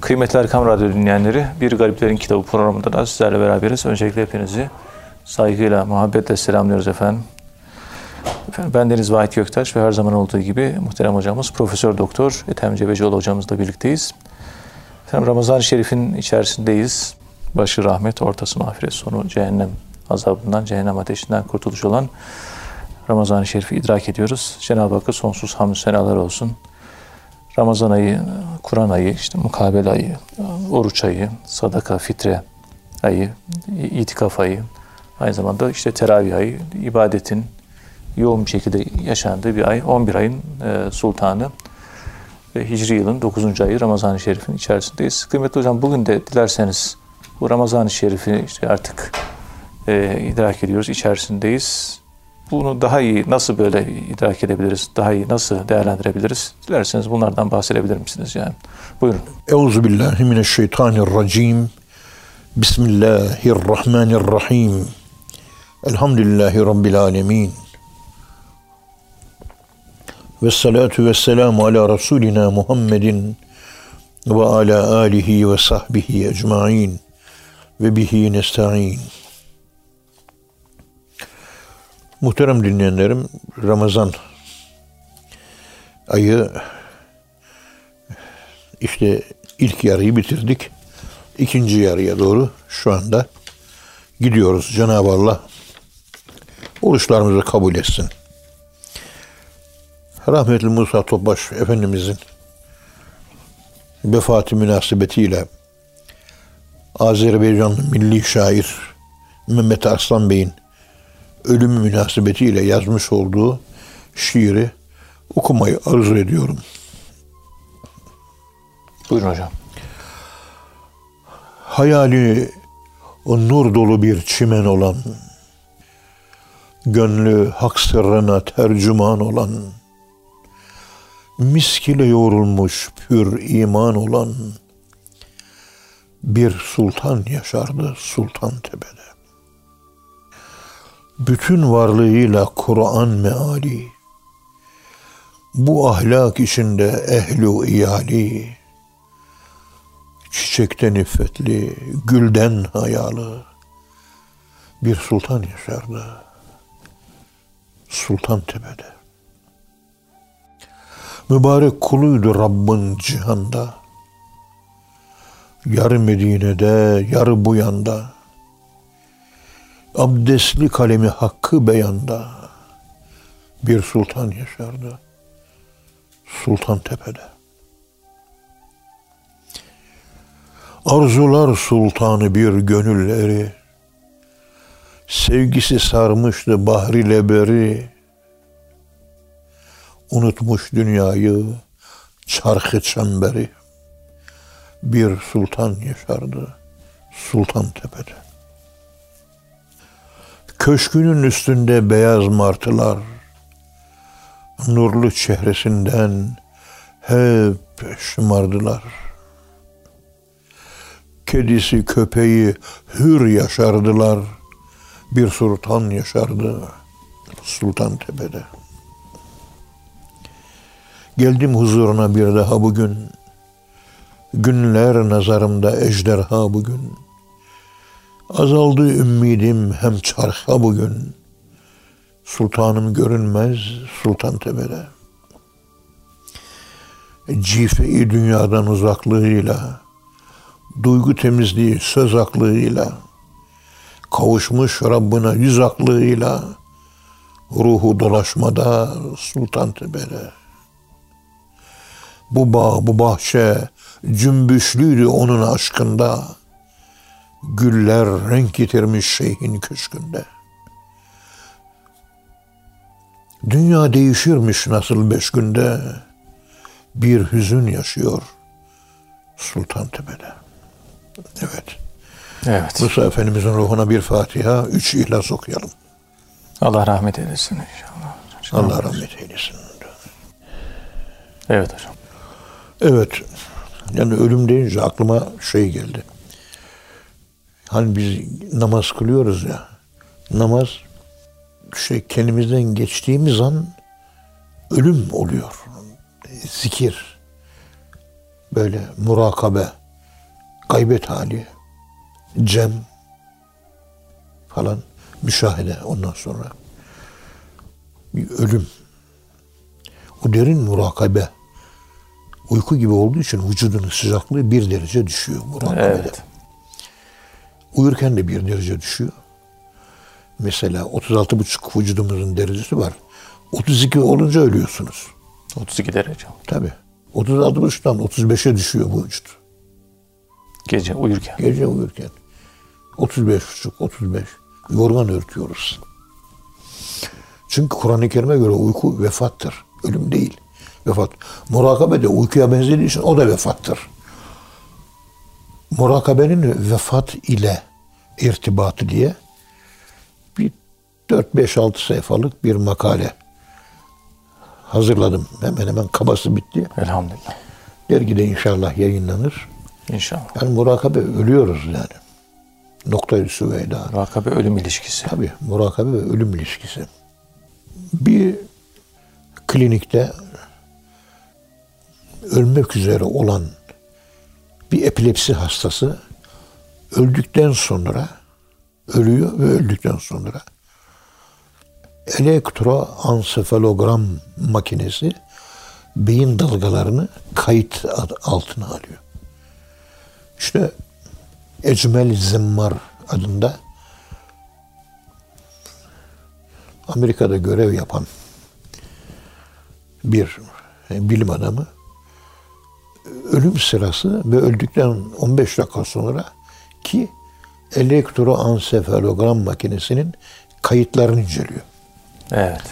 Kıymetli Erkam Radyo dinleyenleri, Bir Gariplerin Kitabı programında da sizlerle beraberiz. Öncelikle hepinizi saygıyla, muhabbetle selamlıyoruz efendim. Efendim ben Deniz Vahit Göktaş ve her zaman olduğu gibi muhterem hocamız Profesör Doktor Ethem Cebecioğlu hocamızla birlikteyiz. Efendim Ramazan-ı Şerif'in içerisindeyiz. Başı rahmet, ortası mağfiret, sonu cehennem azabından, cehennem ateşinden kurtuluş olan Ramazan-ı Şerif'i idrak ediyoruz. Cenab-ı Hakk'a sonsuz hamdü senalar olsun. Ramazan ayı, Kur'an ayı, işte mukabele ayı, oruç ayı, sadaka, fitre ayı, itikaf ayı, aynı zamanda işte teravih ayı, ibadetin yoğun bir şekilde yaşandığı bir ay. 11 ayın e, sultanı ve Hicri yılın 9. ayı Ramazan-ı Şerif'in içerisindeyiz. Kıymetli hocam bugün de dilerseniz bu Ramazan-ı Şerif'i işte artık e, idrak ediyoruz, içerisindeyiz. Bunu daha iyi nasıl böyle idrak edebiliriz? Daha iyi nasıl değerlendirebiliriz? Dilerseniz bunlardan bahsedebilir misiniz yani? Buyurun. Euzu billahi mineşşeytanirracim. Bismillahirrahmanirrahim. Elhamdülillahi rabbil alamin. Ve salatu ve selamu ala Resulina Muhammedin ve ala alihi ve sahbihi ecmain ve bihi nesta'in. Muhterem dinleyenlerim, Ramazan ayı işte ilk yarıyı bitirdik. İkinci yarıya doğru şu anda gidiyoruz. Cenab-ı Allah oruçlarımızı kabul etsin. Rahmetli Musa Topbaş Efendimizin vefatı münasebetiyle Azerbaycanlı milli şair Mehmet Arslan Bey'in ölümü münasebetiyle yazmış olduğu şiiri okumayı arzu ediyorum. Buyurun hocam. Hayali o nur dolu bir çimen olan, gönlü hak sırrına tercüman olan, misk ile yoğrulmuş pür iman olan bir sultan yaşardı Sultan Tepe'de bütün varlığıyla Kur'an meali, bu ahlak içinde ehlu iyali, çiçekten iffetli, gülden hayalı bir sultan yaşardı. Sultan Tepe'de. Mübarek kuluydu Rabbin cihanda. Yarı Medine'de, yarı bu yanda abdestli kalemi hakkı beyanda bir sultan yaşardı. Sultan Tepe'de. Arzular sultanı bir gönülleri, sevgisi sarmıştı bahri leberi, unutmuş dünyayı, çarkı çemberi, bir sultan yaşardı Sultan Tepe'de. Köşkünün üstünde beyaz martılar, nurlu çehresinden hep şımardılar. Kedisi köpeği hür yaşardılar. Bir sultan yaşardı Sultan Tepe'de. Geldim huzuruna bir daha bugün. Günler nazarımda ejderha bugün.'' Azaldı ümidim hem çarha bugün. Sultanım görünmez Sultan Tepe'de. Cifeyi dünyadan uzaklığıyla, duygu temizliği söz aklığıyla, kavuşmuş Rabbına yüz aklığıyla, ruhu dolaşmada Sultan Tepe'de. Bu bağ, bu bahçe cümbüşlüydü onun aşkında.'' Güller renk yitirmiş şeyhin köşkünde. Dünya değişirmiş nasıl beş günde. Bir hüzün yaşıyor Sultan Tepe'de. Evet. Evet. Musa Efendimizin ruhuna bir Fatiha, üç ihlas okuyalım. Allah rahmet eylesin inşallah. Allah rahmet eylesin. Evet hocam. Evet. Yani ölüm deyince aklıma şey geldi. Hani biz namaz kılıyoruz ya. Namaz şey kendimizden geçtiğimiz an ölüm oluyor. Zikir. Böyle murakabe gaybet hali, cem falan müşahede ondan sonra bir ölüm. O derin murakabe uyku gibi olduğu için vücudunun sıcaklığı bir derece düşüyor murakabede. Evet. Uyurken de bir derece düşüyor. Mesela 36,5 vücudumuzun derecesi var. 32 olunca ölüyorsunuz. 32 derece. Tabii. 36,5'tan 35'e düşüyor bu vücut. Gece uyurken. Gece uyurken. 35,5, 35. Yorgan örtüyoruz. Çünkü Kur'an-ı Kerim'e göre uyku vefattır. Ölüm değil. Vefat. Murakabe de uykuya benzediği için o da vefattır. Murakabenin vefat ile irtibatı diye bir 4-5-6 sayfalık bir makale hazırladım. Hemen hemen kabası bitti. Elhamdülillah. Dergide inşallah yayınlanır. İnşallah. Yani murakabe ölüyoruz yani. Nokta-i süveyda. Murakabe ölüm ilişkisi. Tabii murakabe ve ölüm ilişkisi. Bir klinikte ölmek üzere olan bir epilepsi hastası öldükten sonra ölüyor ve öldükten sonra elektroansefalogram makinesi beyin dalgalarını kayıt altına alıyor. İşte Ecmel Zemmar adında Amerika'da görev yapan bir bilim adamı ölüm sırası ve öldükten 15 dakika sonra ki elektroansefalogram makinesinin kayıtlarını inceliyor. Evet.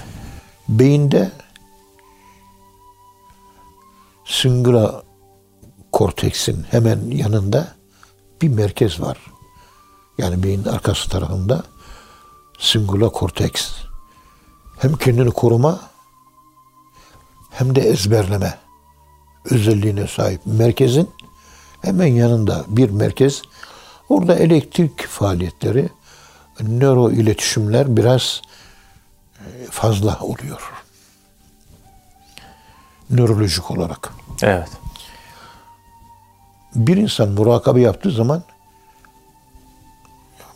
Beyinde süngula korteksin hemen yanında bir merkez var. Yani beynin arkası tarafında süngula korteks. Hem kendini koruma hem de ezberleme özelliğine sahip merkezin hemen yanında bir merkez. Orada elektrik faaliyetleri, nöro iletişimler biraz e, fazla oluyor. Nörolojik olarak. Evet. Bir insan murakabe yaptığı zaman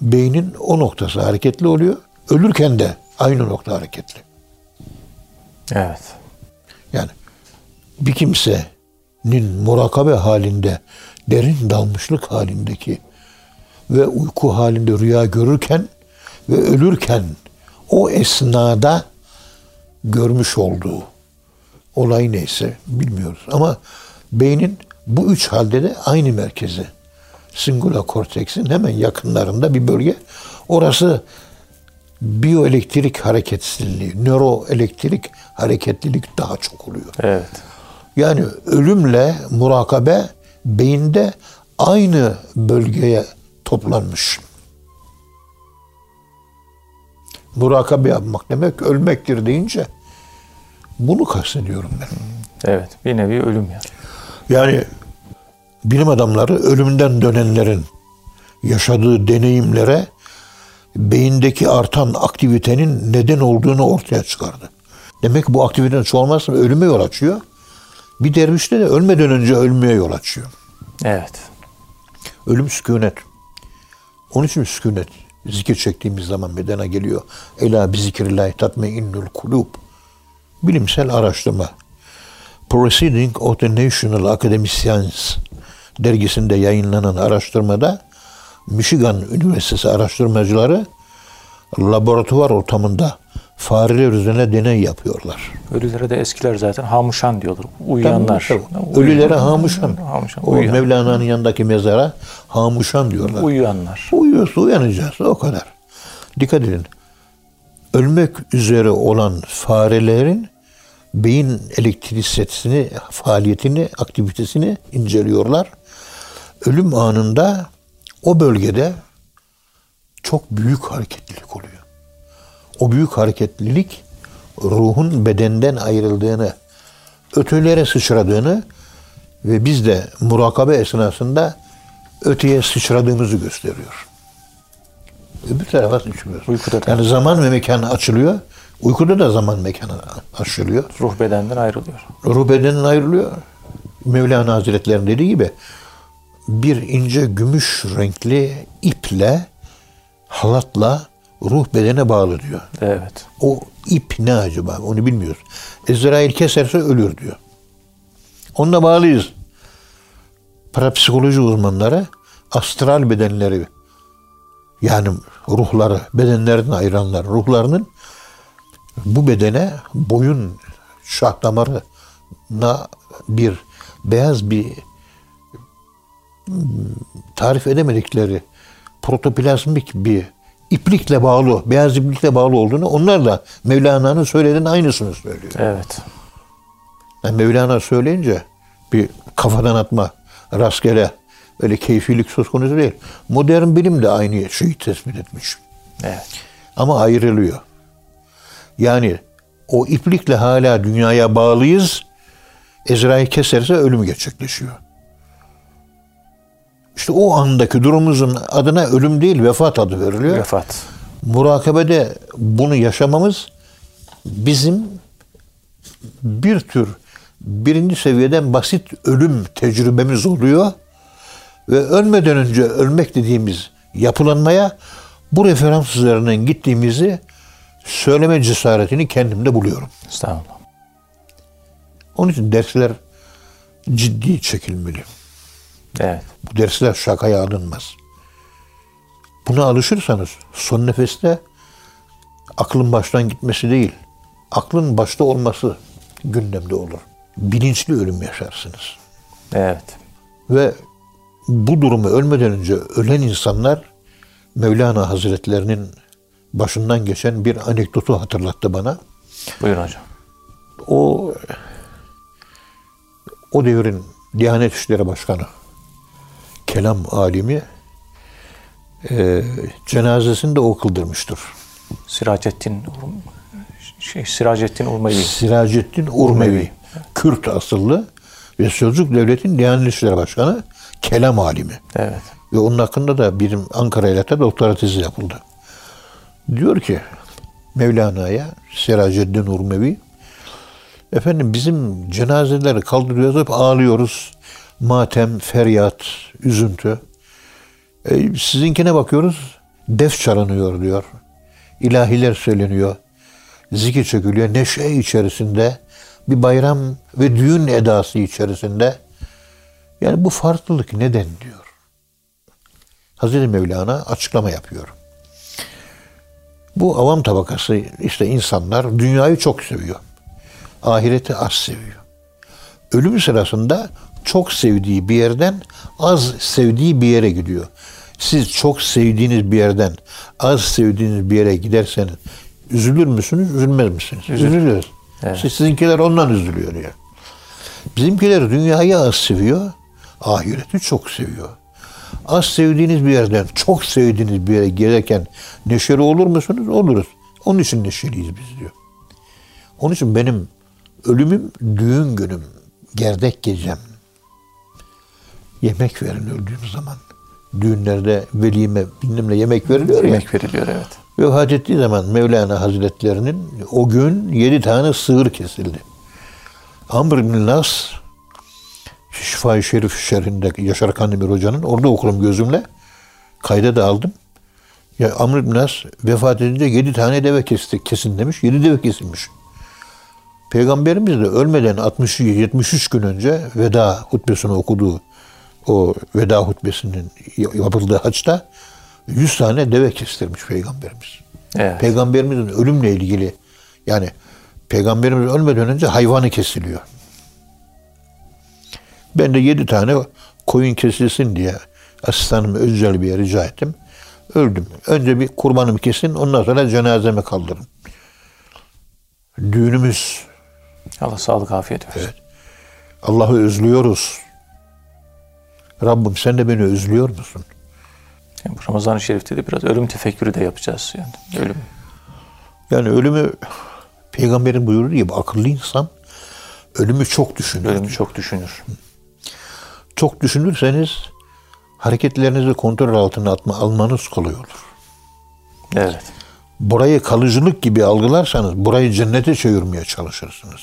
beynin o noktası hareketli oluyor. Ölürken de aynı nokta hareketli. Evet. Yani bir kimsenin murakabe halinde, derin dalmışlık halindeki ve uyku halinde rüya görürken ve ölürken o esnada görmüş olduğu olay neyse bilmiyoruz. Ama beynin bu üç halde de aynı merkezi. Singula korteksin hemen yakınlarında bir bölge. Orası biyoelektrik hareketsizliği, nöroelektrik hareketlilik daha çok oluyor. Evet. Yani ölümle murakabe beyinde aynı bölgeye toplanmış. Murakabe yapmak demek ölmektir deyince bunu kastediyorum ben. Evet. Bir nevi ölüm yani. Yani bilim adamları ölümden dönenlerin yaşadığı deneyimlere beyindeki artan aktivitenin neden olduğunu ortaya çıkardı. Demek ki bu aktivitenin çoğalması ölüme yol açıyor. Bir dervişte de ölmeden önce ölmeye yol açıyor. Evet. Ölüm sükunet. Onun için sükunet. Zikir çektiğimiz zaman bedene geliyor. Ela bi zikrillahi tatme innul kulub. Bilimsel araştırma. Proceeding of the National Academy Science dergisinde yayınlanan araştırmada Michigan Üniversitesi araştırmacıları laboratuvar ortamında fareler üzerine deney yapıyorlar. Ölülere de eskiler zaten hamuşan diyorlar. Uyuyanlar. Tabii, tabii. Ölülere hamuşan. Hamuşan. O Uyuyan. Mevlana'nın yanındaki mezara hamuşan diyorlar. Uyuyanlar. Uyuyorsa uyanacağız. O kadar. Dikkat edin. Ölmek üzere olan farelerin beyin elektrisitesini, faaliyetini, aktivitesini inceliyorlar. Ölüm anında o bölgede çok büyük hareketlilik oluyor. O büyük hareketlilik ruhun bedenden ayrıldığını, ötelere sıçradığını ve biz de murakabe esnasında öteye sıçradığımızı gösteriyor. Öbür tarafa sıçrıyoruz. Uykuda da. Yani zaman ve mekan açılıyor. Uykuda da zaman mekanı açılıyor. Ruh bedenden ayrılıyor. Ruh bedeninden ayrılıyor. Mevlana Hazretleri'nin dediği gibi bir ince gümüş renkli iple halatla ruh bedene bağlı diyor. Evet. O ip ne acaba onu bilmiyoruz. Ezrail keserse ölür diyor. Onunla bağlıyız. Parapsikoloji uzmanları astral bedenleri yani ruhları bedenlerden ayıranlar ruhlarının bu bedene boyun şah damarına bir beyaz bir tarif edemedikleri protoplazmik bir iplikle bağlı, beyaz iplikle bağlı olduğunu onlar da Mevlana'nın söylediğinin aynısını söylüyor. Evet. Yani Mevlana söyleyince bir kafadan atma, rastgele öyle keyfilik söz konusu değil. Modern bilim de aynı şeyi tespit etmiş. Evet. Ama ayrılıyor. Yani o iplikle hala dünyaya bağlıyız. Ezrail keserse ölüm gerçekleşiyor. İşte o andaki durumumuzun adına ölüm değil vefat adı veriliyor. Vefat. Murakabede bunu yaşamamız bizim bir tür birinci seviyeden basit ölüm tecrübemiz oluyor. Ve ölmeden önce ölmek dediğimiz yapılanmaya bu referans üzerinden gittiğimizi söyleme cesaretini kendimde buluyorum. Estağfurullah. Onun için dersler ciddi çekilmeli. Evet. Bu dersler şakaya alınmaz. Buna alışırsanız son nefeste aklın baştan gitmesi değil, aklın başta olması gündemde olur. Bilinçli ölüm yaşarsınız. Evet. Ve bu durumu ölmeden önce ölen insanlar Mevlana Hazretlerinin başından geçen bir anekdotu hatırlattı bana. Buyurun hocam. O o devrin Diyanet İşleri Başkanı kelam alimi e, cenazesini de o kıldırmıştır. Siracettin şey Siracettin Urmevi. Siracettin Urmevi. Kürt asıllı ve Sözcük Devlet'in Diyanet İşleri Başkanı kelam alimi. Evet. Ve onun hakkında da bir Ankara Eyalet'te doktora tezi yapıldı. Diyor ki Mevlana'ya Siraceddin Urmevi efendim bizim cenazeleri kaldırıyoruz hep ağlıyoruz. Matem, feryat, üzüntü. E, sizinkine bakıyoruz def çalınıyor diyor. İlahiler söyleniyor. Zikir çekiliyor. Neşe içerisinde bir bayram ve düğün edası içerisinde. Yani bu farklılık neden diyor. Hazreti Mevlana açıklama yapıyor. Bu avam tabakası işte insanlar dünyayı çok seviyor. Ahireti az seviyor. Ölüm sırasında çok sevdiği bir yerden az sevdiği bir yere gidiyor. Siz çok sevdiğiniz bir yerden az sevdiğiniz bir yere giderseniz üzülür müsünüz, üzülmez misiniz? Üzülürüz. Evet. İşte sizinkiler ondan üzülüyor ya. Bizimkiler dünyayı az seviyor, ahireti çok seviyor. Az sevdiğiniz bir yerden çok sevdiğiniz bir yere gelirken neşeli olur musunuz? Oluruz. Onun için neşeliyiz biz diyor. Onun için benim ölümüm düğün günüm, gerdek gecem. Yemek verin öldüğüm zaman. Düğünlerde velime bilmem ne yemek veriliyor ya. Yemek veriliyor evet. Vefat ettiği zaman Mevlana Hazretlerinin o gün yedi tane sığır kesildi. Amr bin Nas Şifa-i Şerif şerhinde Yaşar Kandemir Hoca'nın orada okurum gözümle. Kayda da aldım. Ya Amr bin Nas vefat edince yedi tane deve kesti, kesin demiş. Yedi deve kesilmiş. Peygamberimiz de ölmeden 60 73 gün önce veda hutbesini okuduğu o veda hutbesinin yapıldığı haçta 100 tane deve kestirmiş peygamberimiz. Evet. Peygamberimizin ölümle ilgili yani peygamberimiz ölmeden önce hayvanı kesiliyor. Ben de yedi tane koyun kesilsin diye asistanımı özel bir yere rica ettim. Öldüm. Önce bir kurbanımı kesin ondan sonra cenazemi kaldırın. Düğünümüz Allah sağlık afiyet versin. Allah'ı özlüyoruz. Rabbim sen de beni özlüyor musun? Yani bu Ramazan-ı Şerif'te de biraz ölüm tefekkürü de yapacağız. Yani ölüm. Yani ölümü peygamberin buyurduğu gibi akıllı insan ölümü çok düşünür. Ölümü çok düşünür. Çok düşünürseniz hareketlerinizi kontrol altına atma, almanız kolay olur. Evet. Burayı kalıcılık gibi algılarsanız burayı cennete çevirmeye çalışırsınız.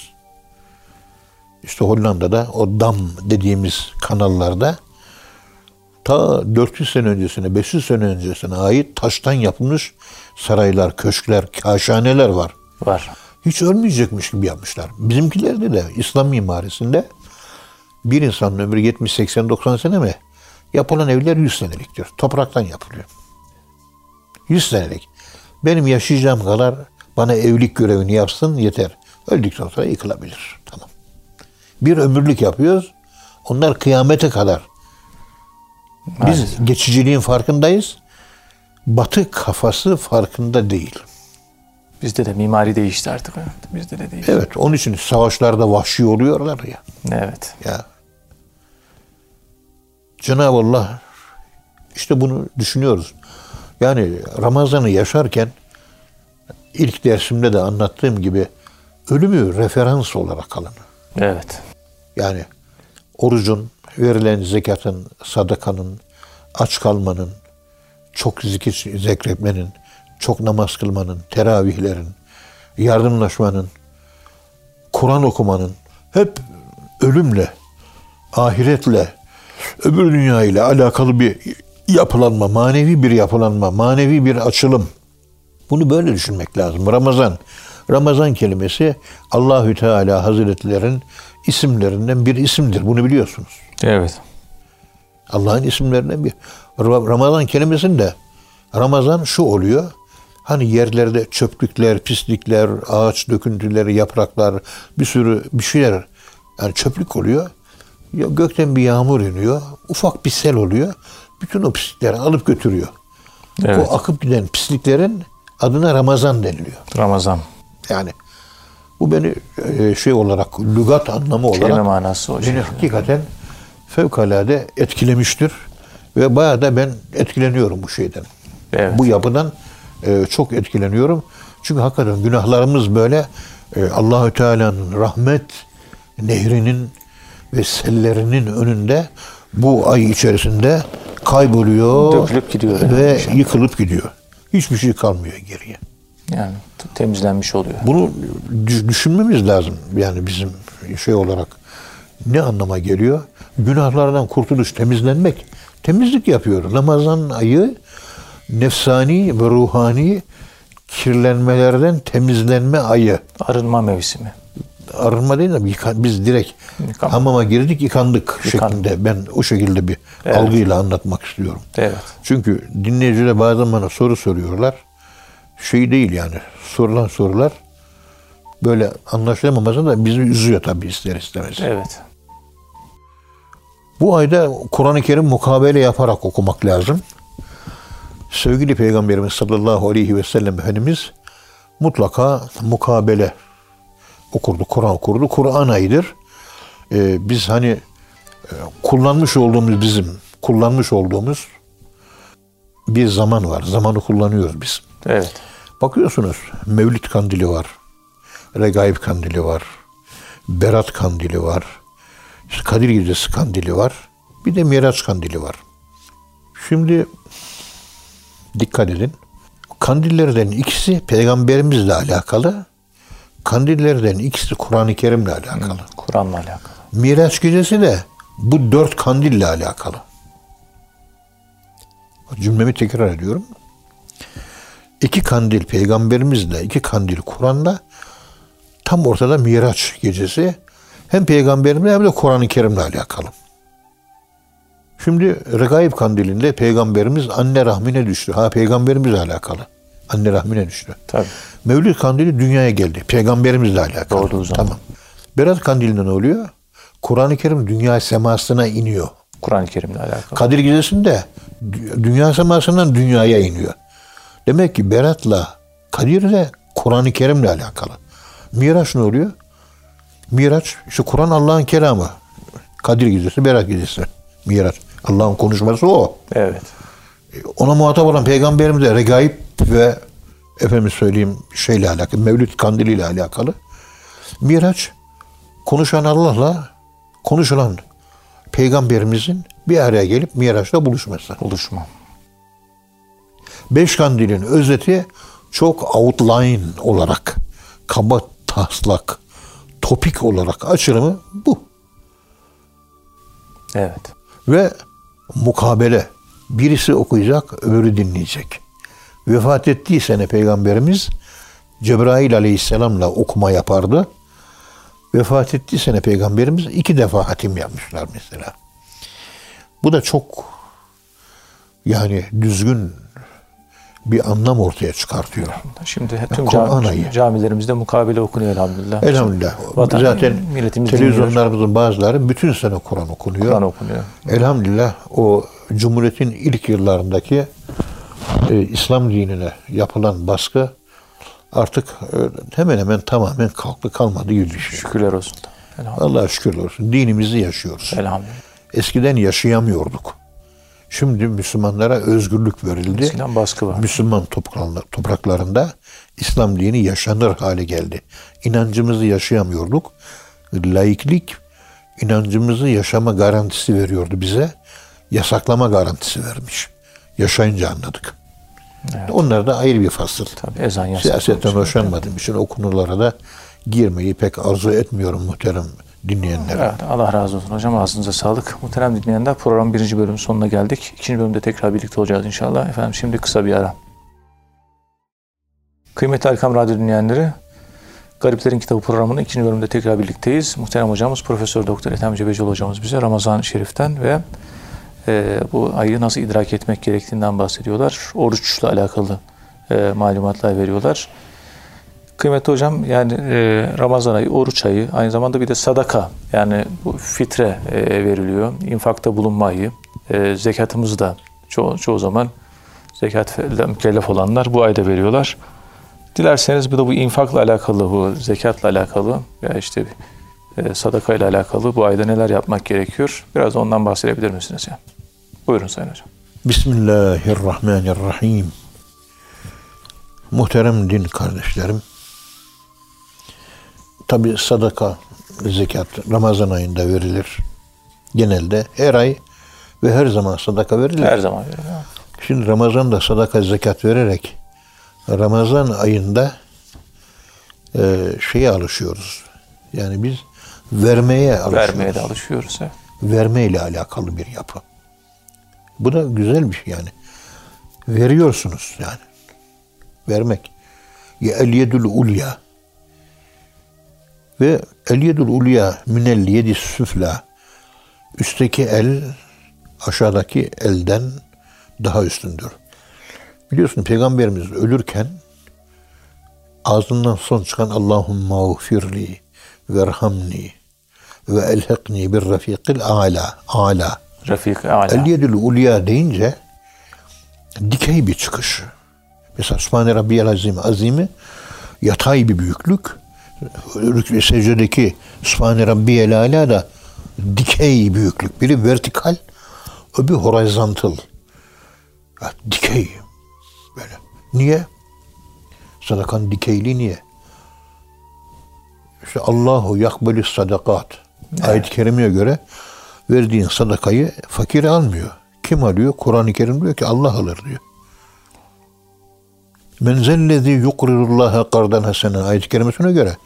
İşte Hollanda'da o dam dediğimiz kanallarda ta 400 sene öncesine, 500 sene öncesine ait taştan yapılmış saraylar, köşkler, kaşhaneler var. Var. Hiç ölmeyecekmiş gibi yapmışlar. Bizimkilerde de İslam mimarisinde bir insanın ömrü 70, 80, 90 sene mi? Yapılan evler 100 seneliktir. Topraktan yapılıyor. 100 senelik. Benim yaşayacağım kadar bana evlilik görevini yapsın yeter. Öldükten sonra yıkılabilir. Tamam. Bir ömürlük yapıyoruz. Onlar kıyamete kadar. Biz Maalesef. geçiciliğin farkındayız. Batı kafası farkında değil. Bizde de mimari değişti artık. Bizde de değişti. Evet, onun için savaşlarda vahşi oluyorlar ya. Evet. Ya. Cenab-ı Allah işte bunu düşünüyoruz. Yani Ramazan'ı yaşarken ilk dersimde de anlattığım gibi ölümü referans olarak alın. Evet. Yani orucun, verilen zekatın, sadakanın, aç kalmanın, çok zikir zekretmenin, çok namaz kılmanın, teravihlerin, yardımlaşmanın, Kur'an okumanın hep ölümle, ahiretle, öbür dünya ile alakalı bir yapılanma, manevi bir yapılanma, manevi bir açılım. Bunu böyle düşünmek lazım. Ramazan. Ramazan kelimesi Allahü Teala Hazretlerin isimlerinden bir isimdir. Bunu biliyorsunuz. Evet. Allah'ın isimlerinden bir. Ra- Ramazan kelimesinde Ramazan şu oluyor. Hani yerlerde çöplükler, pislikler, ağaç döküntüleri, yapraklar, bir sürü bir şeyler yani çöplük oluyor. Ya gökten bir yağmur iniyor. Ufak bir sel oluyor. Bütün o pislikleri alıp götürüyor. Evet. O akıp giden pisliklerin adına Ramazan deniliyor. Ramazan. Yani bu beni e, şey olarak lügat anlamı olarak Kelime manası o beni şekilde. hakikaten fevkalade etkilemiştir. Ve bayağı da ben etkileniyorum bu şeyden. Evet. Bu yapıdan e, çok etkileniyorum. Çünkü hakikaten günahlarımız böyle e, Allahü Teala'nın rahmet nehrinin ve sellerinin önünde bu ay içerisinde kayboluyor Dökülüp gidiyor yani. ve yıkılıp gidiyor. Hiçbir şey kalmıyor geriye. Yani temizlenmiş oluyor. Bunu düş- düşünmemiz lazım. Yani bizim şey olarak ne anlama geliyor? Günahlardan kurtuluş, temizlenmek. Temizlik yapıyor. Ramazan ayı nefsani ve ruhani kirlenmelerden temizlenme ayı. Arınma mevsimi. Arınma değil de biz direkt Yıkama. hamama girdik yıkandık Yıkan- şeklinde. Ben o şekilde bir Evet. algıyla anlatmak istiyorum. Evet. Çünkü dinleyiciler bazen bana soru soruyorlar. Şey değil yani sorulan sorular böyle anlaşılamaması da bizi üzüyor tabii ister istemez. Evet. Bu ayda Kur'an-ı Kerim mukabele yaparak okumak lazım. Sevgili Peygamberimiz sallallahu aleyhi ve sellem Efendimiz mutlaka mukabele okurdu, Kur'an okurdu. Kur'an ayıdır. Ee, biz hani e, kullanmış olduğumuz bizim, kullanmış olduğumuz bir zaman var. Zamanı kullanıyoruz biz. Evet. Bakıyorsunuz Mevlid kandili var. Regaib kandili var. Berat kandili var. işte Kadir Gecesi kandili var. Bir de Miraç kandili var. Şimdi dikkat edin. Kandillerden ikisi peygamberimizle alakalı. Kandillerden ikisi Kur'an-ı Kerim'le alakalı. Kur'an'la alakalı. Miraç gecesi de bu dört kandille alakalı. Cümlemi tekrar ediyorum. İki kandil peygamberimizle, iki kandil Kur'an'la tam ortada Miraç gecesi hem peygamberimle hem de Kur'an-ı Kerim'le alakalı. Şimdi Regaib kandilinde peygamberimiz anne rahmine düştü. Ha peygamberimizle alakalı. Anne rahmine düştü. Tabii. Mevlid kandili dünyaya geldi. Peygamberimizle alakalı. Doğduğu zaman. Tamam. Berat kandilinde ne oluyor? Kur'an-ı Kerim dünya semasına iniyor. Kur'an-ı Kerim'le alakalı. Kadir Gecesi'nde dü- dünya semasından dünyaya iniyor. Demek ki Berat'la Kadir de Kur'an-ı Kerim'le alakalı. Miraç ne oluyor? Miraç işte Kur'an Allah'ın kelamı. Kadir Gecesi, Berat Gecesi. Miraç. Allah'ın konuşması o. Evet. Ona muhatap olan peygamberimiz de regaib ve efendim söyleyeyim şeyle alakalı, Mevlid kandiliyle alakalı. Miraç konuşan Allah'la konuşulan peygamberimizin bir araya gelip Miraç'ta buluşması. Buluşma. Beş kandilin özeti çok outline olarak, kaba taslak, topik olarak açılımı bu. Evet. Ve mukabele. Birisi okuyacak, öbürü dinleyecek. Vefat ettiği sene Peygamberimiz Cebrail aleyhisselamla okuma yapardı. Vefat ettiği sene Peygamberimiz iki defa hatim yapmışlar mesela. Bu da çok yani düzgün bir anlam ortaya çıkartıyor. Şimdi tüm ayı. camilerimizde mukabele okunuyor elhamdülillah. Elhamdülillah. Vatan- Zaten televizyonlarımızın bazıları bütün sene Kur'an okunuyor. Kur'an okunuyor. Elhamdülillah o Cumhuriyet'in ilk yıllarındaki e, İslam dinine yapılan baskı artık e, hemen hemen tamamen kalktı kalmadı gibi bir şey. Şükürler olsun. Allah'a şükürler olsun. Dinimizi yaşıyoruz. Elhamdülillah. Eskiden yaşayamıyorduk. Şimdi Müslümanlara özgürlük verildi. Eskiden baskı var. Müslüman topraklar- topraklarında İslam dini yaşanır hale geldi. İnancımızı yaşayamıyorduk. Laiklik inancımızı yaşama garantisi veriyordu bize. Yasaklama garantisi vermiş. Yaşayınca anladık. Evet. Onlar da ayrı bir fasıl. Tabii ezan yasak. Siyasetten hoşlanmadığım için o konulara da girmeyi pek arzu etmiyorum muhterem dinleyenler. Evet, Allah razı olsun hocam. Ağzınıza sağlık. Muhterem dinleyenler program birinci bölümün sonuna geldik. İkinci bölümde tekrar birlikte olacağız inşallah. Efendim şimdi kısa bir ara. Kıymetli Erkam Radyo dinleyenleri, Gariplerin Kitabı programının ikinci bölümünde tekrar birlikteyiz. Muhterem hocamız Profesör Doktor Ethem Cebecioğlu hocamız bize Ramazan-ı Şerif'ten ve e, bu ayı nasıl idrak etmek gerektiğinden bahsediyorlar. Oruçla alakalı e, malumatlar veriyorlar. Kıymetli hocam yani e, Ramazan ayı, oruç ayı, aynı zamanda bir de sadaka yani bu fitre e, veriliyor. İnfakta bulunma ayı. E, zekatımızı da çoğu, çoğu zaman zekatla mükellef olanlar bu ayda veriyorlar. Dilerseniz bu da bu infakla alakalı, bu zekatla alakalı veya işte e, sadaka ile alakalı bu ayda neler yapmak gerekiyor? Biraz da ondan bahsedebilir misiniz ya? Buyurun Sayın Hocam. Bismillahirrahmanirrahim. Muhterem din kardeşlerim. Tabi sadaka, zekat Ramazan ayında verilir. Genelde her ay ve her zaman sadaka verilir. Her zaman veriyorum. Şimdi Ramazan'da sadaka, zekat vererek Ramazan ayında e, şeye alışıyoruz. Yani biz vermeye alışıyoruz. Vermeye de alışıyoruz. Evet. verme ile alakalı bir yapı. Bu da güzel bir şey yani. Veriyorsunuz yani. Vermek. Ya el yedül ulya. Ve el yedül ulya minel yedi süfla. Üstteki el aşağıdaki elden daha üstündür. Biliyorsun Peygamberimiz ölürken ağzından son çıkan Allahumma ufirli verhamni ve elhekni bir rafikil ala. Ala. Rafik Ala. El yedül ulya deyince dikey bir çıkış. Mesela Sübhane Rabbiyel Azim azimi yatay bir büyüklük. Rükû secdedeki Sübhane Rabbiyel Ala da dikey büyüklük. Biri vertikal, öbürü horizontal. Ya, dikey. Böyle. Niye? Sadakan dikeyli niye? İşte Allahu yakbelü sadakat. Ayet-i kerimeye göre verdiğin sadakayı fakir almıyor. Kim alıyor? Kur'an-ı Kerim diyor ki Allah alır diyor. Men zellezi yukrirullaha kardan hasenen ayet-i kerimesine göre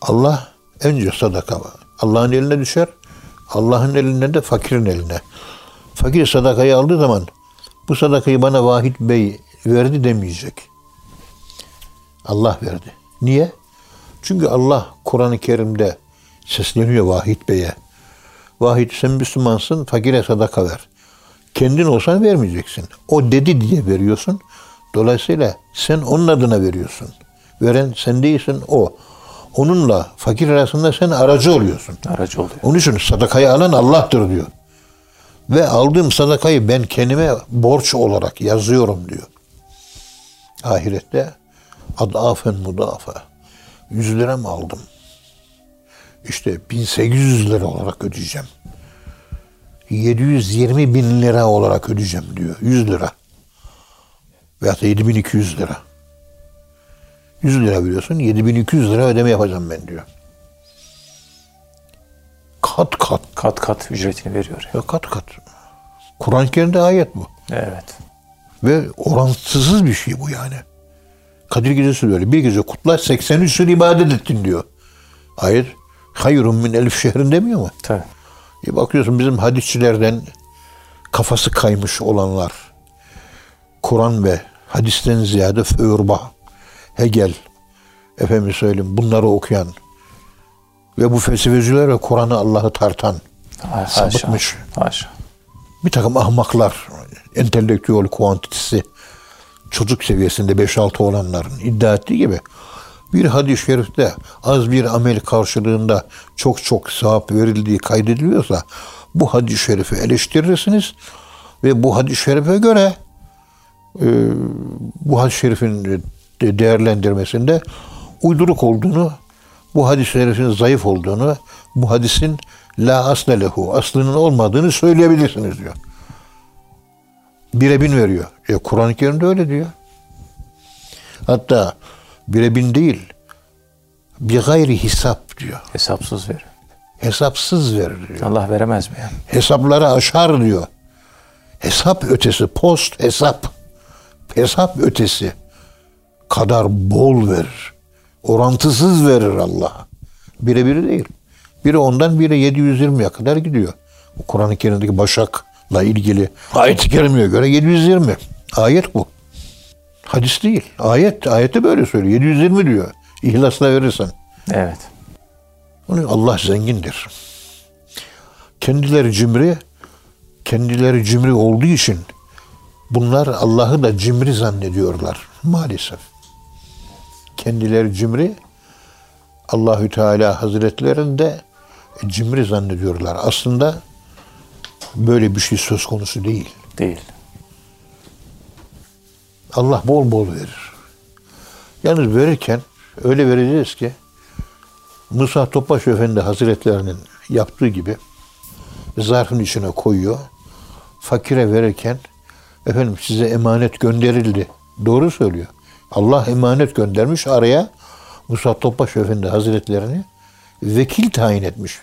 Allah önce sadaka. Allah'ın eline düşer. Allah'ın elinden de fakirin eline. Fakir sadakayı aldığı zaman bu sadakayı bana Vahid Bey verdi demeyecek. Allah verdi. Niye? Çünkü Allah Kur'an-ı Kerim'de sesleniyor Vahid Bey'e. Vahid sen Müslümansın, fakire sadaka ver. Kendin olsan vermeyeceksin. O dedi diye veriyorsun. Dolayısıyla sen onun adına veriyorsun. Veren sen değilsin o. Onunla fakir arasında sen aracı oluyorsun. Aracı oluyor. Onun için sadakayı alan Allah'tır diyor. Ve aldığım sadakayı ben kendime borç olarak yazıyorum diyor. Ahirette adafen mudafa. 100 lira mı aldım? İşte 1800 lira olarak ödeyeceğim. 720 bin lira olarak ödeyeceğim diyor. 100 lira. Veyahut da 7200 lira. 100 lira veriyorsun, 7200 lira ödeme yapacağım ben diyor. Kat kat. Kat kat ücretini veriyor. Ya kat kat. Kur'an-ı Kerim'de ayet bu. Evet. Ve orantısız bir şey bu yani. Kadir Gecesi de öyle. Bir gece kutlar 83 yıl ibadet ettin diyor. Hayır. Hayrun min elif şehrin demiyor mu? Tabii. E bakıyorsun bizim hadisçilerden kafası kaymış olanlar, Kur'an ve hadisten ziyade Feuerbach, Hegel, efendim söyleyeyim bunları okuyan ve bu felsefeciler ve Kur'an'ı Allah'ı tartan, Haşa. sapıtmış Haşa. bir takım ahmaklar, entelektüel kuantitesi çocuk seviyesinde 5-6 olanların iddia ettiği gibi bir hadis-i şerifte az bir amel karşılığında çok çok sevap verildiği kaydediliyorsa bu hadis-i şerifi eleştirirsiniz ve bu hadis-i şerife göre bu hadis-i şerifin de- değerlendirmesinde uyduruk olduğunu, bu hadis-i şerifin zayıf olduğunu, bu hadisin la asle lehu, aslının olmadığını söyleyebilirsiniz diyor. Bire bin veriyor. E, Kur'an-ı Kerim'de öyle diyor. Hatta bire bin değil, bir gayri hesap diyor. Hesapsız verir. Hesapsız verir diyor. Allah veremez mi yani? Hesapları aşar diyor. Hesap ötesi, post hesap. Hesap ötesi kadar bol verir. Orantısız verir Allah. Bire biri değil. Biri ondan biri 720'ye kadar gidiyor. Bu Kur'an-ı Kerim'deki başakla ilgili ayet-i kerimeye göre 720. Ayet bu. Hadis değil. Ayet. Ayette böyle söylüyor. 720 diyor. İhlasla verirsen. Evet. Onun Allah zengindir. Kendileri cimri, kendileri cimri olduğu için bunlar Allah'ı da cimri zannediyorlar maalesef. Kendileri cimri, Allahü Teala Hazretlerini de cimri zannediyorlar. Aslında böyle bir şey söz konusu değil. Değil. Allah bol bol verir. Yalnız verirken öyle vereceğiz ki Musa Topbaş Efendi Hazretlerinin yaptığı gibi zarfın içine koyuyor. Fakire verirken efendim size emanet gönderildi. Doğru söylüyor. Allah emanet göndermiş araya Musa Topbaş Efendi Hazretlerini vekil tayin etmiş.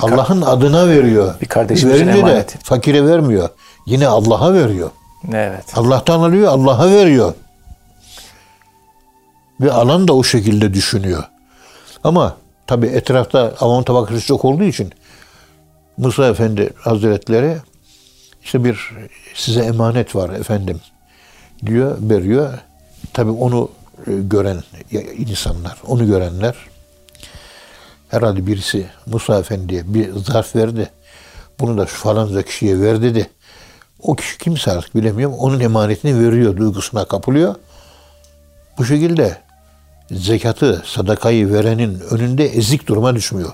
Allah'ın adına veriyor. bir kardeşimizin Verince de fakire vermiyor. Yine Allah'a veriyor. Evet. Allah'tan alıyor, Allah'a veriyor. Ve alan da o şekilde düşünüyor. Ama tabi etrafta avam tabakası çok olduğu için Musa Efendi Hazretleri işte bir size emanet var efendim diyor, veriyor. Tabi onu e, gören insanlar, onu görenler herhalde birisi Musa Efendi'ye bir zarf verdi. Bunu da şu falanca kişiye ver dedi. O kişi kimse artık bilemiyorum. Onun emanetini veriyor, duygusuna kapılıyor. Bu şekilde zekatı, sadakayı verenin önünde ezik duruma düşmüyor.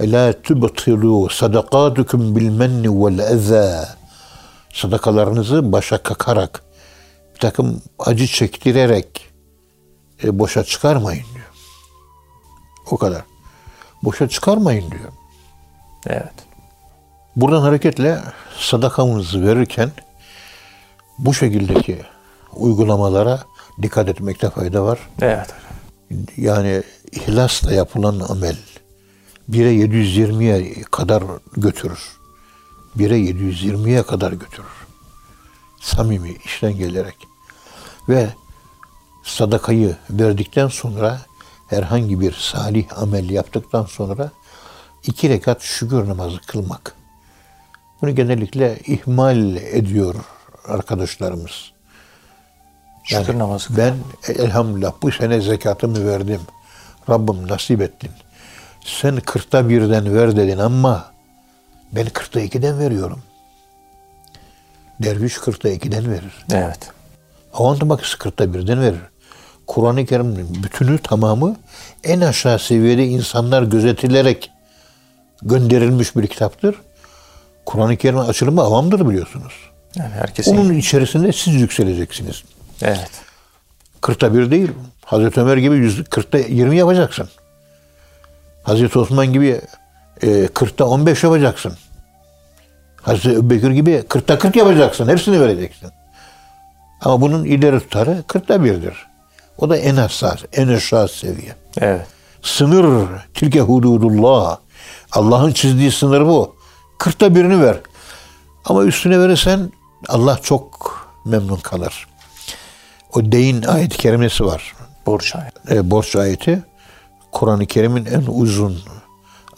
La tubtilu sadakatukum bil menni vel. Sadakalarınızı başa kakarak, bir takım acı çektirerek e, boşa çıkarmayın diyor. O kadar. Boşa çıkarmayın diyor. Evet. Buradan hareketle sadakamızı verirken bu şekildeki uygulamalara dikkat etmekte fayda var. Evet. Yani ihlasla yapılan amel 1'e 720'ye kadar götürür. 1'e 720'ye kadar götürür. Samimi işten gelerek. Ve sadakayı verdikten sonra herhangi bir salih amel yaptıktan sonra iki rekat şükür namazı kılmak. Bunu genellikle ihmal ediyor arkadaşlarımız. Şükür namazı. Ben elhamdülillah bu sene zekatımı verdim. Rabbim nasip ettin. Sen kırkta birden ver dedin ama ben kırkta ikiden veriyorum. Derviş kırkta ikiden verir. Evet. Avantı bakısı kırkta birden verir. Kur'an-ı Kerim'in bütünü tamamı en aşağı seviyede insanlar gözetilerek gönderilmiş bir kitaptır. Kur'an-ı Kerim'in açılımı avamdır biliyorsunuz. Yani herkesin. Onun içerisinde siz yükseleceksiniz. Evet. Kırkta bir değil. Hazreti Ömer gibi yüz, kırkta yirmi yapacaksın. Hazreti Osman gibi e, kırkta on beş yapacaksın. Hazreti Ebubekir gibi kırkta kırk yapacaksın. Hepsini vereceksin. Ama bunun ileri tutarı kırkta birdir. O da en hassas, en aşağı seviye. Evet. Sınır, tilke hududullah. Allah'ın çizdiği sınır bu. Kırkta birini ver. Ama üstüne verirsen Allah çok memnun kalır. O deyin ayet-i kerimesi var. Borç ayet. E, borç ayeti Kur'an-ı Kerim'in en uzun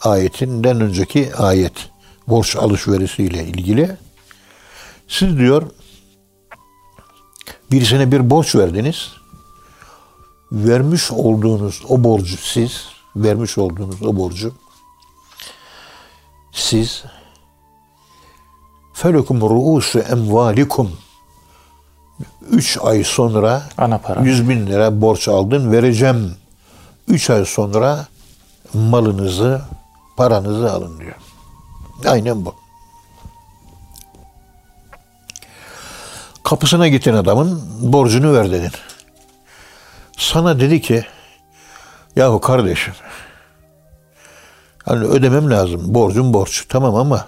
ayetinden önceki ayet. Borç alışverişiyle ilgili. Siz diyor birisine bir borç verdiniz. Vermiş olduğunuz o borcu siz, vermiş olduğunuz o borcu siz felekum ruusu emvalikum üç ay sonra Ana para. 100 bin lira borç aldın vereceğim. Üç ay sonra malınızı, paranızı alın diyor. Aynen bu. Kapısına gittin adamın borcunu ver dedin. Sana dedi ki yahu kardeşim hani ödemem lazım. Borcum borç. Tamam ama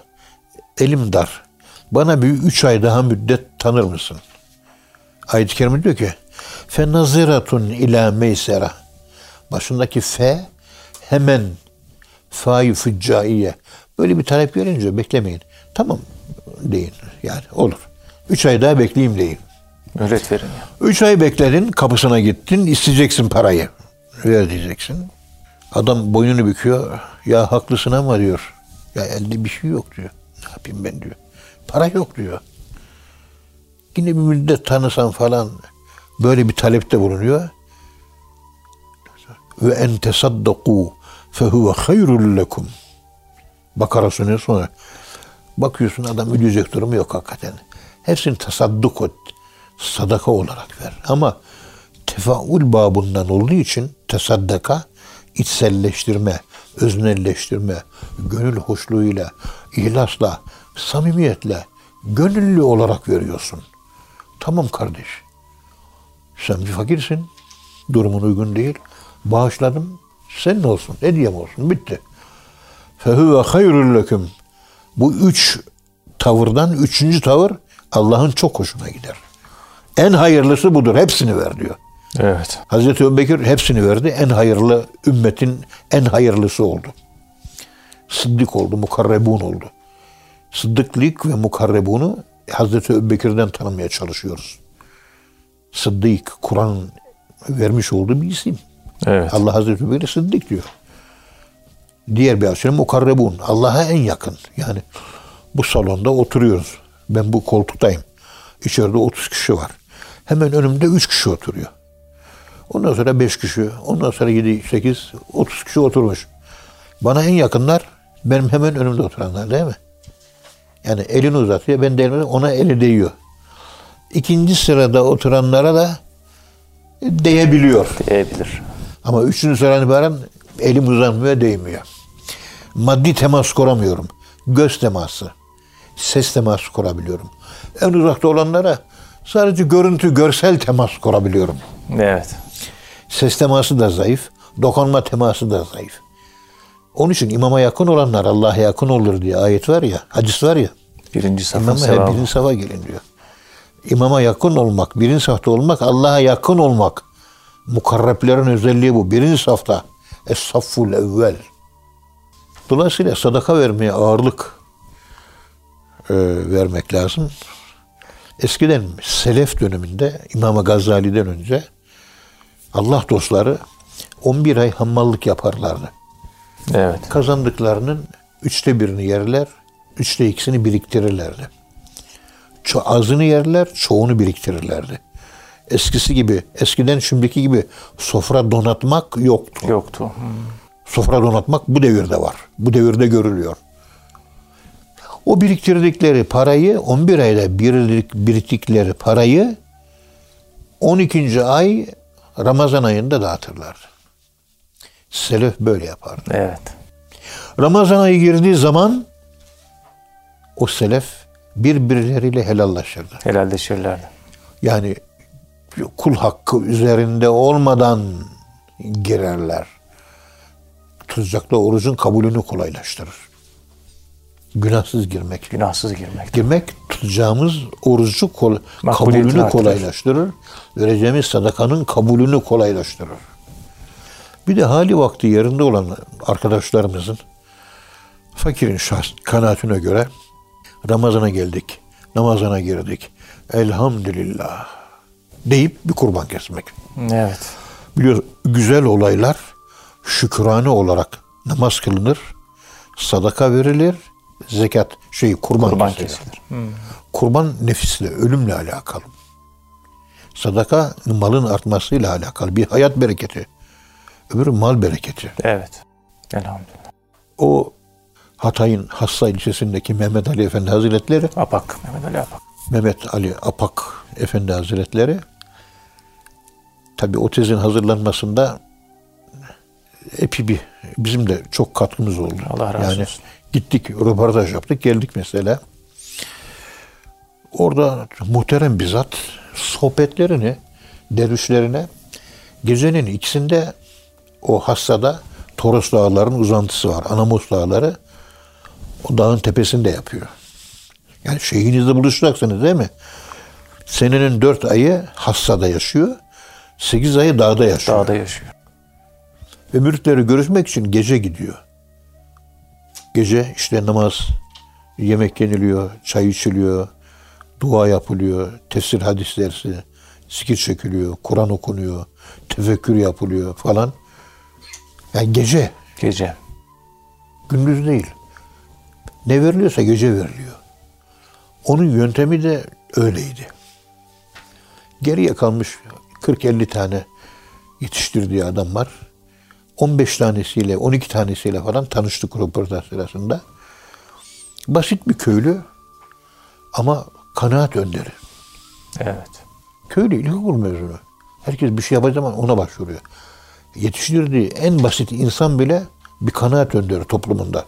elim dar. Bana bir üç ay daha müddet tanır mısın? Ayet-i Kerime diyor ki fenaziratun ila meysera başındaki fe hemen fa'yı füccaiye böyle bir talep gelince beklemeyin. Tamam deyin yani olur. Üç ay daha bekleyeyim deyin. Mühlet verin ya. Üç ay bekledin, kapısına gittin, isteyeceksin parayı. Ver diyeceksin. Adam boynunu büküyor. Ya haklısın ama diyor. Ya elde bir şey yok diyor. Ne yapayım ben diyor. Para yok diyor. Yine bir müddet tanısan falan böyle bir talepte bulunuyor. Ve en tesaddaku fehuve hayrul lekum. Bakara sunuyor sonra. Bakıyorsun adam ödeyecek durumu yok hakikaten. Hepsini tasadduk et. Sadaka olarak ver. Ama tefaul babından olduğu için tesaddaka içselleştirme, öznelleştirme, gönül hoşluğuyla, ihlasla, samimiyetle, gönüllü olarak veriyorsun. Tamam kardeş. Sen bir fakirsin. Durumun uygun değil. Bağışladım. Senin olsun. Hediyem olsun. Bitti. Fehuve hayrul leküm. Bu üç tavırdan üçüncü tavır Allah'ın çok hoşuna gider. En hayırlısı budur. Hepsini ver diyor. Evet. Hazreti Ebubekir hepsini verdi. En hayırlı ümmetin en hayırlısı oldu. Sıddık oldu, mukarrebun oldu. Sıddıklık ve mukarrebunu Hazreti Ebubekir'den tanımaya çalışıyoruz. Sıddık, Kur'an vermiş olduğu bir isim. Evet. Allah Hazreti Ebubekir Sıddık diyor. Diğer bir açıdan mukarrebun. Allah'a en yakın. Yani bu salonda oturuyoruz. Ben bu koltuktayım. İçeride 30 kişi var. Hemen önümde 3 kişi oturuyor. Ondan sonra 5 kişi, ondan sonra 7, 8, 30 kişi oturmuş. Bana en yakınlar benim hemen önümde oturanlar değil mi? Yani elini uzatıyor, ben de elimi ona eli değiyor. İkinci sırada oturanlara da değebiliyor. Diyebilir. Ama üçüncü sıradan itibaren elim uzanmıyor, değmiyor. Maddi temas kuramıyorum. Göz teması, ses teması kurabiliyorum. En uzakta olanlara sadece görüntü, görsel temas kurabiliyorum. Evet. Ses teması da zayıf, dokunma teması da zayıf. Onun için imama yakın olanlar Allah'a yakın olur diye ayet var ya, hadis var ya. Birinci safın İmama sevabı. birinci safa gelin diyor. İmama yakın olmak, birinci safta olmak, Allah'a yakın olmak. Mukarreplerin özelliği bu. Birinci safta. Es-safful evvel. Dolayısıyla sadaka vermeye ağırlık e, vermek lazım. Eskiden Selef döneminde İmam Gazali'den önce Allah dostları 11 ay hammallık yaparlardı. Evet. Kazandıklarının üçte birini yerler, üçte ikisini biriktirirlerdi. Ço azını yerler, çoğunu biriktirirlerdi. Eskisi gibi, eskiden şimdiki gibi sofra donatmak yoktu. Yoktu. Hmm. Sofra donatmak bu devirde var. Bu devirde görülüyor. O biriktirdikleri parayı, 11 ayda birlik, biriktikleri parayı 12. ay Ramazan ayında dağıtırlar. Selef böyle yapardı. Evet. Ramazan ayı girdiği zaman o selef birbirleriyle helallaşırdı. Helalleşirlerdi. Yani kul hakkı üzerinde olmadan girerler. Tutacaklı orucun kabulünü kolaylaştırır. Günahsız girmek. Günahsız girmek. Girmek tutacağımız orucu kol, kabulünü artırır. kolaylaştırır. Vereceğimiz sadakanın kabulünü kolaylaştırır. Bir de hali vakti yerinde olan arkadaşlarımızın fakirin şahs kanaatine göre Ramazan'a geldik, namazana girdik. Elhamdülillah deyip bir kurban kesmek. Evet. Biliyor güzel olaylar şükrane olarak namaz kılınır, sadaka verilir, zekat şey kurban, Kurban kesilir. kesilir. Hmm. Kurban nefisle, ölümle alakalı. Sadaka malın artmasıyla alakalı. Bir hayat bereketi. Öbürü mal bereketi. Evet. Elhamdülillah. O Hatay'ın Hassa ilçesindeki Mehmet Ali Efendi Hazretleri, Apak. Mehmet Ali Apak. Mehmet Ali Apak Efendi Hazretleri, tabi o tezin hazırlanmasında epi bir, bizim de çok katkımız oldu. Allah razı yani olsun. gittik, röportaj yaptık, geldik mesela. Orada muhterem bir zat sohbetlerini dervişlerine gecenin ikisinde o Hassa'da Toros Dağları'nın uzantısı var. Anamos Dağları. O dağın tepesinde yapıyor. Yani şeyhinizle buluşacaksınız değil mi? Senenin dört ayı Hassa'da yaşıyor. Sekiz ayı dağda yaşıyor. Dağda yaşıyor. Ve müritleri görüşmek için gece gidiyor. Gece işte namaz, yemek yeniliyor, çay içiliyor, dua yapılıyor, tefsir hadis dersi, zikir çekiliyor, Kur'an okunuyor, tefekkür yapılıyor falan. Yani gece, Gece. gündüz değil. Ne veriliyorsa gece veriliyor. Onun yöntemi de öyleydi. Geriye kalmış 40-50 tane yetiştirdiği adam var. 15 tanesiyle, 12 tanesiyle falan tanıştık röportaj sırasında. Basit bir köylü ama kanaat önderi. Evet. Köylü ilkokul mezunu. Herkes bir şey yapacağı zaman ona başvuruyor. Yetiştirdiği en basit insan bile bir kanaat önderi toplumunda.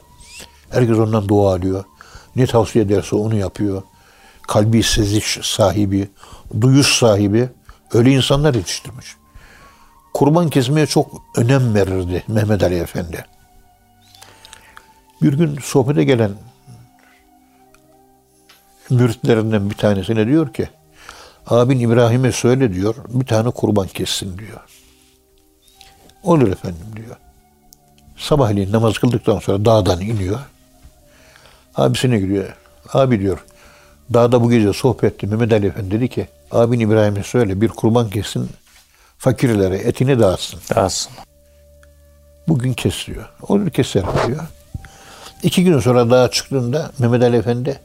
Herkes ondan dua alıyor. Ne tavsiye ederse onu yapıyor. Kalbi seziş sahibi, duyuş sahibi öyle insanlar yetiştirmiş. Kurban kesmeye çok önem verirdi Mehmet Ali Efendi. Bir gün sohbete gelen müritlerinden bir tanesine diyor ki abin İbrahim'e söyle diyor bir tane kurban kessin diyor. Olur efendim diyor. Sabahleyin namaz kıldıktan sonra dağdan iniyor. Abisine gidiyor. Abi diyor dağda bu gece sohbetti. Mehmet Ali Efendi dedi ki abin İbrahim'e söyle bir kurban kessin fakirlere etini dağıtsın. Dağılsın. Bugün kesiyor. Olur keser diyor. İki gün sonra dağa çıktığında Mehmet Ali Efendi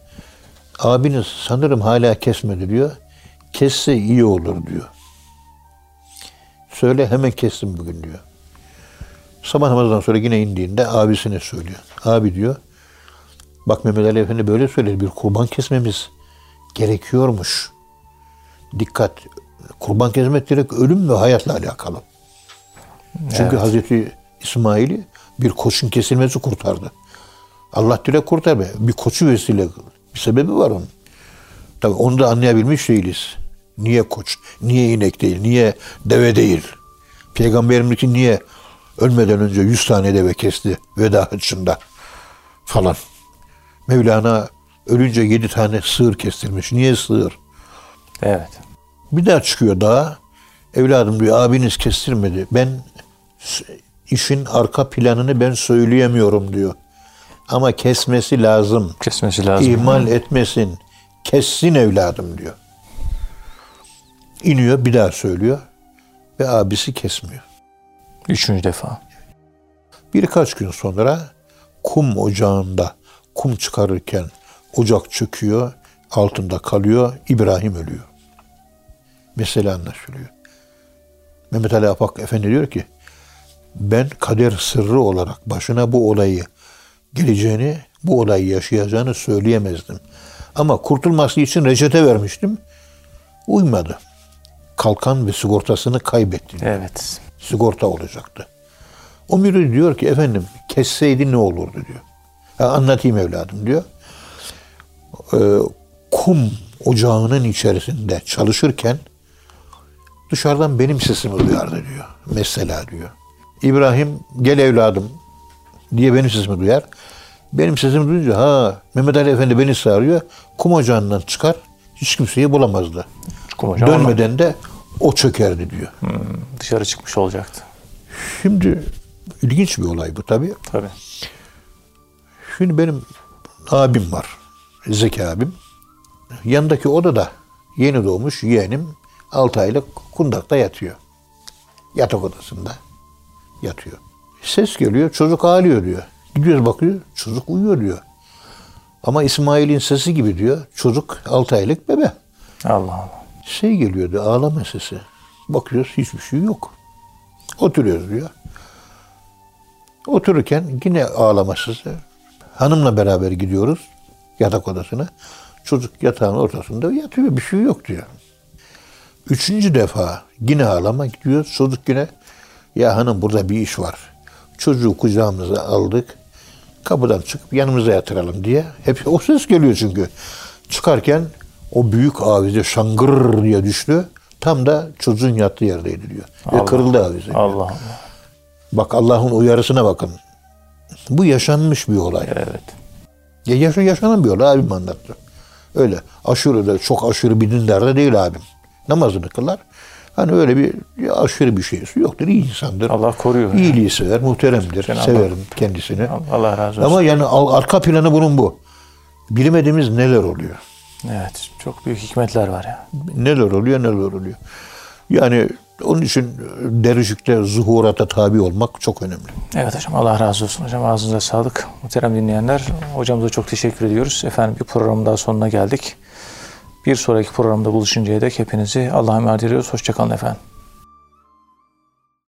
abiniz sanırım hala kesmedi diyor. Kesse iyi olur diyor. Söyle hemen kessin bugün diyor. Sabah namazından sonra yine indiğinde abisine söylüyor. Abi diyor bak Mehmet Ali Efendi böyle söyledi bir kurban kesmemiz gerekiyormuş. Dikkat kurban kesmek direkt ölüm ve hayatla alakalı. Çünkü Evet. Hazreti İsmail'i bir koçun kesilmesi kurtardı. Allah direkt kurtardı. Bir koçu vesile bir sebebi var onun. Tabii onu da anlayabilmiş değiliz. Niye koç? Niye inek değil? Niye deve değil? Peygamberimiz için niye ölmeden önce 100 tane deve kesti veda hıçında falan. Mevlana ölünce 7 tane sığır kestirmiş. Niye sığır? Evet. Bir daha çıkıyor dağa. Evladım diyor abiniz kestirmedi. Ben işin arka planını ben söyleyemiyorum diyor. Ama kesmesi lazım. Kesmesi lazım. İhmal etmesin. Kessin evladım diyor. İniyor bir daha söylüyor. Ve abisi kesmiyor. Üçüncü defa. Birkaç gün sonra kum ocağında kum çıkarırken ocak çöküyor, altında kalıyor, İbrahim ölüyor. Mesele anlaşılıyor. Mehmet Ali Apak Efendi diyor ki, ben kader sırrı olarak başına bu olayı geleceğini, bu olayı yaşayacağını söyleyemezdim. Ama kurtulması için reçete vermiştim. Uymadı. Kalkan ve sigortasını kaybetti Evet. sigorta olacaktı. O mürid diyor ki efendim kesseydi ne olurdu diyor. Anlatayım evladım diyor. Ee, kum ocağının içerisinde çalışırken dışarıdan benim sesimi duyardı diyor. Mesela diyor. İbrahim gel evladım diye benim sesimi duyar. Benim sesimi duyunca ha Mehmet Ali Efendi beni çağırıyor. Kum ocağından çıkar. Hiç kimseyi bulamazdı. Kum Dönmeden de o çökerdi diyor. ama dışarı çıkmış olacaktı. Şimdi ilginç bir olay bu tabii. Tabii. Şimdi benim abim var. Zeki abim. Yanındaki odada yeni doğmuş yeğenim 6 aylık kundakta yatıyor. Yatak odasında yatıyor. Ses geliyor çocuk ağlıyor diyor. Gidiyoruz bakıyor çocuk uyuyor diyor. Ama İsmail'in sesi gibi diyor. Çocuk 6 aylık bebe. Allah Allah. Şey geliyordu ağlama sesi. Bakıyoruz hiçbir şey yok. Oturuyoruz diyor. Otururken yine ağlama sesi. Hanımla beraber gidiyoruz yatak odasına. Çocuk yatağın ortasında yatıyor bir şey yok diyor. Üçüncü defa yine ağlama gidiyoruz. Çocuk yine ya hanım burada bir iş var. Çocuğu kucağımıza aldık. Kapıdan çıkıp yanımıza yatıralım diye. Hep o ses geliyor çünkü. Çıkarken o büyük avize şangır diye düştü. Tam da çocuğun yattığı yerdeydi diyor. Ve Allah. kırıldı avize. diyor. Allah Allah. Bak Allah'ın uyarısına bakın. Bu yaşanmış bir olay. Evet. Ya yaşa yaşanan bir olay abim anlattı. Öyle aşırı da çok aşırı bir dindar da değil abim. Namazını kılar. Hani öyle bir aşırı bir şeysi yoktur. İyi insandır. Allah koruyor. İyiliği sever, muhteremdir. Cenab-ı Severim kendisini. Allah razı olsun. Ama yani arka planı bunun bu. Bilmediğimiz neler oluyor. Evet. Çok büyük hikmetler var ya. Neler oluyor, neler oluyor. Yani onun için dervişlikte zuhurata tabi olmak çok önemli. Evet hocam Allah razı olsun. Hocam ağzınıza sağlık. Muhterem dinleyenler hocamıza çok teşekkür ediyoruz. Efendim bir programın daha sonuna geldik. Bir sonraki programda buluşuncaya dek hepinizi Allah'a emanet ediyoruz. Hoşçakalın efendim.